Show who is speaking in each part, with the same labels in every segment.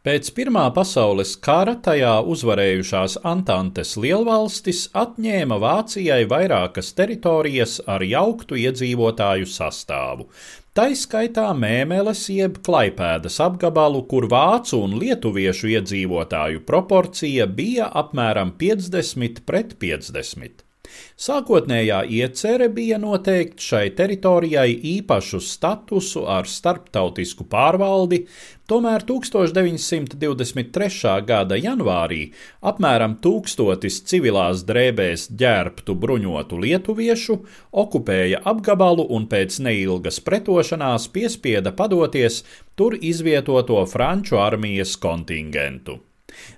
Speaker 1: Pēc Pirmā pasaules kara tajā uzvarējušās Antantes lielvalstis atņēma Vācijai vairākas teritorijas ar jauktu iedzīvotāju sastāvu. Taiskaitā mēmeles jeb klaipēdas apgabalu, kur vācu un lietuviešu iedzīvotāju proporcija bija apmēram 50 pret 50. Sākotnējā iecerē bija noteikt šai teritorijai īpašu statusu ar starptautisku pārvaldi, tomēr 1923. gada janvārī apmēram tūkstotis civilās drēbēs ģērbtu bruņotu lietuviešu okupēja apgabalu un pēc neilgas pretošanās piespieda padoties tur izvietoto franču armijas kontingentu.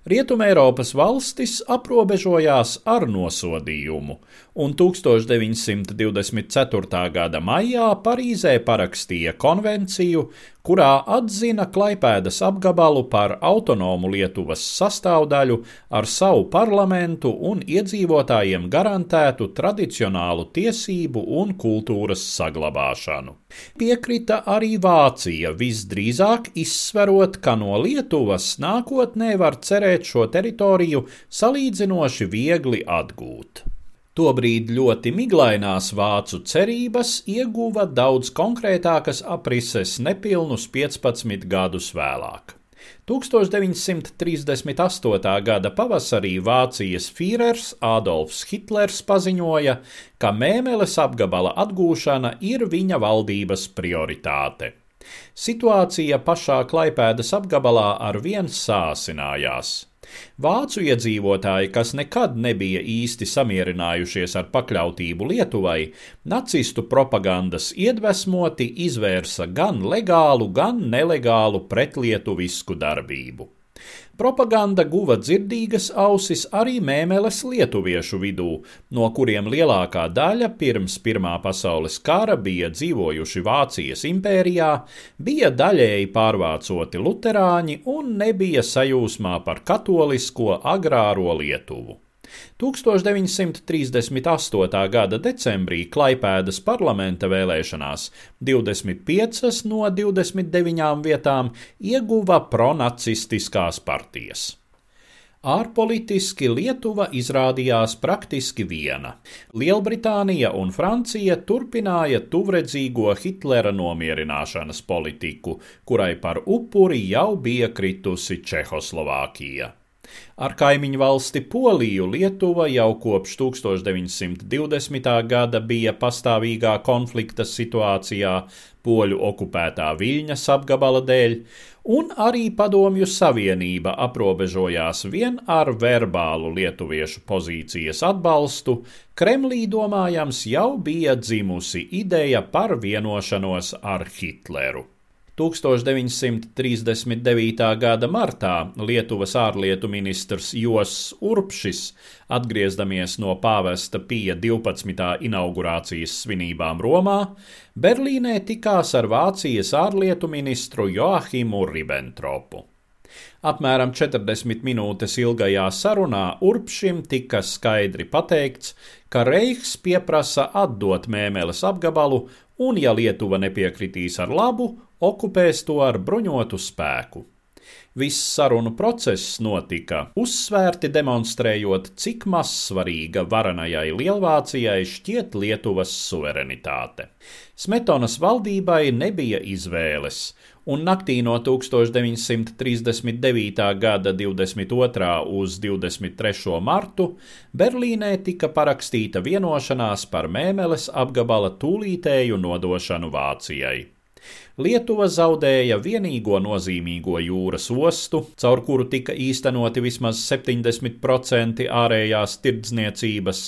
Speaker 1: Rietumēropas valstis aprobežojās ar nosodījumu, un 1924. gada maijā Parīzē parakstīja konvenciju, kurā atzina Klaipēdas apgabalu par autonomu Lietuvas sastāvdaļu ar savu parlamentu un iedzīvotājiem garantētu tradicionālu tiesību un kultūras saglabāšanu. Piekrita arī Vācija, visdrīzāk izsverot, ka no Lietuvas nākotnē var cerēt šo teritoriju salīdzinoši viegli atgūt. Tobrīd ļoti miglainās vācu cerības ieguva daudz konkrētākas aprises nepilnus 15 gadus vēlāk. 1938. gada pavasarī Vācijas Führers Adolfs Hitlers paziņoja, ka mēmeles apgabala atgūšana ir viņa valdības prioritāte. Situācija pašā Klaipēdas apgabalā ar vien sāsinājās. Vācu iedzīvotāji, kas nekad nebija īsti samierinājušies ar pakļautību Lietuvai, nacistu propagandas iedvesmoti izvērsa gan legālu, gan nelegālu pretlietuvisku darbību. Propaganda guva dzirdīgas ausis arī mēmeles lietuviešu vidū, no kuriem lielākā daļa pirms Pirmā pasaules kara bija dzīvojuši Vācijas impērijā, bija daļēji pārvācoti luterāņi un nebija sajūsmā par katolisko agrāro Lietuvu. 1938. gada decembrī Klaipēdas parlamenta vēlēšanās 25 no 29 vietām ieguva pronacistiskās partijas. Ārpolitiski Lietuva izrādījās praktiski viena. Lielbritānija un Francija turpināja tuvredzīgo Hitlera nomierināšanas politiku, kurai par upuri jau bija kritusi Čehoslovākija. Ar kaimiņu valsti Poliju Lietuva jau kopš 1920. gada bija pastāvīgā konflikta situācijā poļu okupētā Viļņas apgabala dēļ, un arī Padomju Savienība aprobežojās vien ar verbālu lietuviešu pozīcijas atbalstu, Kremlī domājams jau bija dzimusi ideja par vienošanos ar Hitleru. 1939. gada martā Lietuvas ārlietu ministrs Jos Urpšis, atgriezdamies no pāvesta Pija 12. inaugurācijas svinībām Romā, Berlīnē tikās ar Vācijas ārlietu ministru Joachimu Ribbentropu. Apmēram 40 minūtes ilgajā sarunā Urpšim tika skaidri pateikts, ka Reichs pieprasa atdot mēmeles apgabalu, un, ja Lietuva nepiekritīs ar labu, okupēs to ar bruņotu spēku. Viss sarunu process notika, uzsvērti demonstrējot, cik mazsvarīga varanajai Lielvācijai šķiet Lietuvas suverenitāte. Smetonas valdībai nebija izvēles, un naktī no 1939. gada 22. uz 23. martu Berlīnē tika parakstīta vienošanās par mēmeles apgabala tūlītēju nodošanu Vācijai. Lietuva zaudēja vienīgo nozīmīgo jūras ostu, caur kuru tika īstenoti vismaz 70% ārējās tirdzniecības,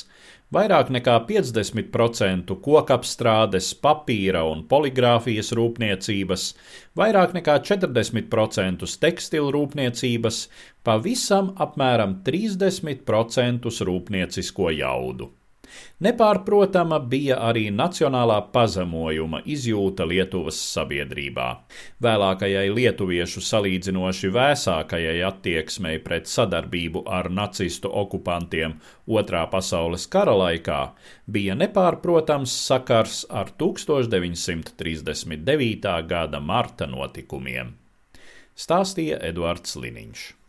Speaker 1: vairāk nekā 50% kokapstrādes, papīra un poligrāfijas rūpniecības, vairāk nekā 40% tekstilu rūpniecības, pavisam apmēram 30% rūpniecisko jaudu. Nepārprotama bija arī nacionālā pazemojuma izjūta Lietuvas sabiedrībā. Vēlākajai lietuviešu salīdzinoši vēsākajai attieksmei pret sadarbību ar nacistu okupantiem Otrā pasaules kara laikā bija nepārprotams sakars ar 1939. gada marta notikumiem. stāstīja Eduards Liniņš.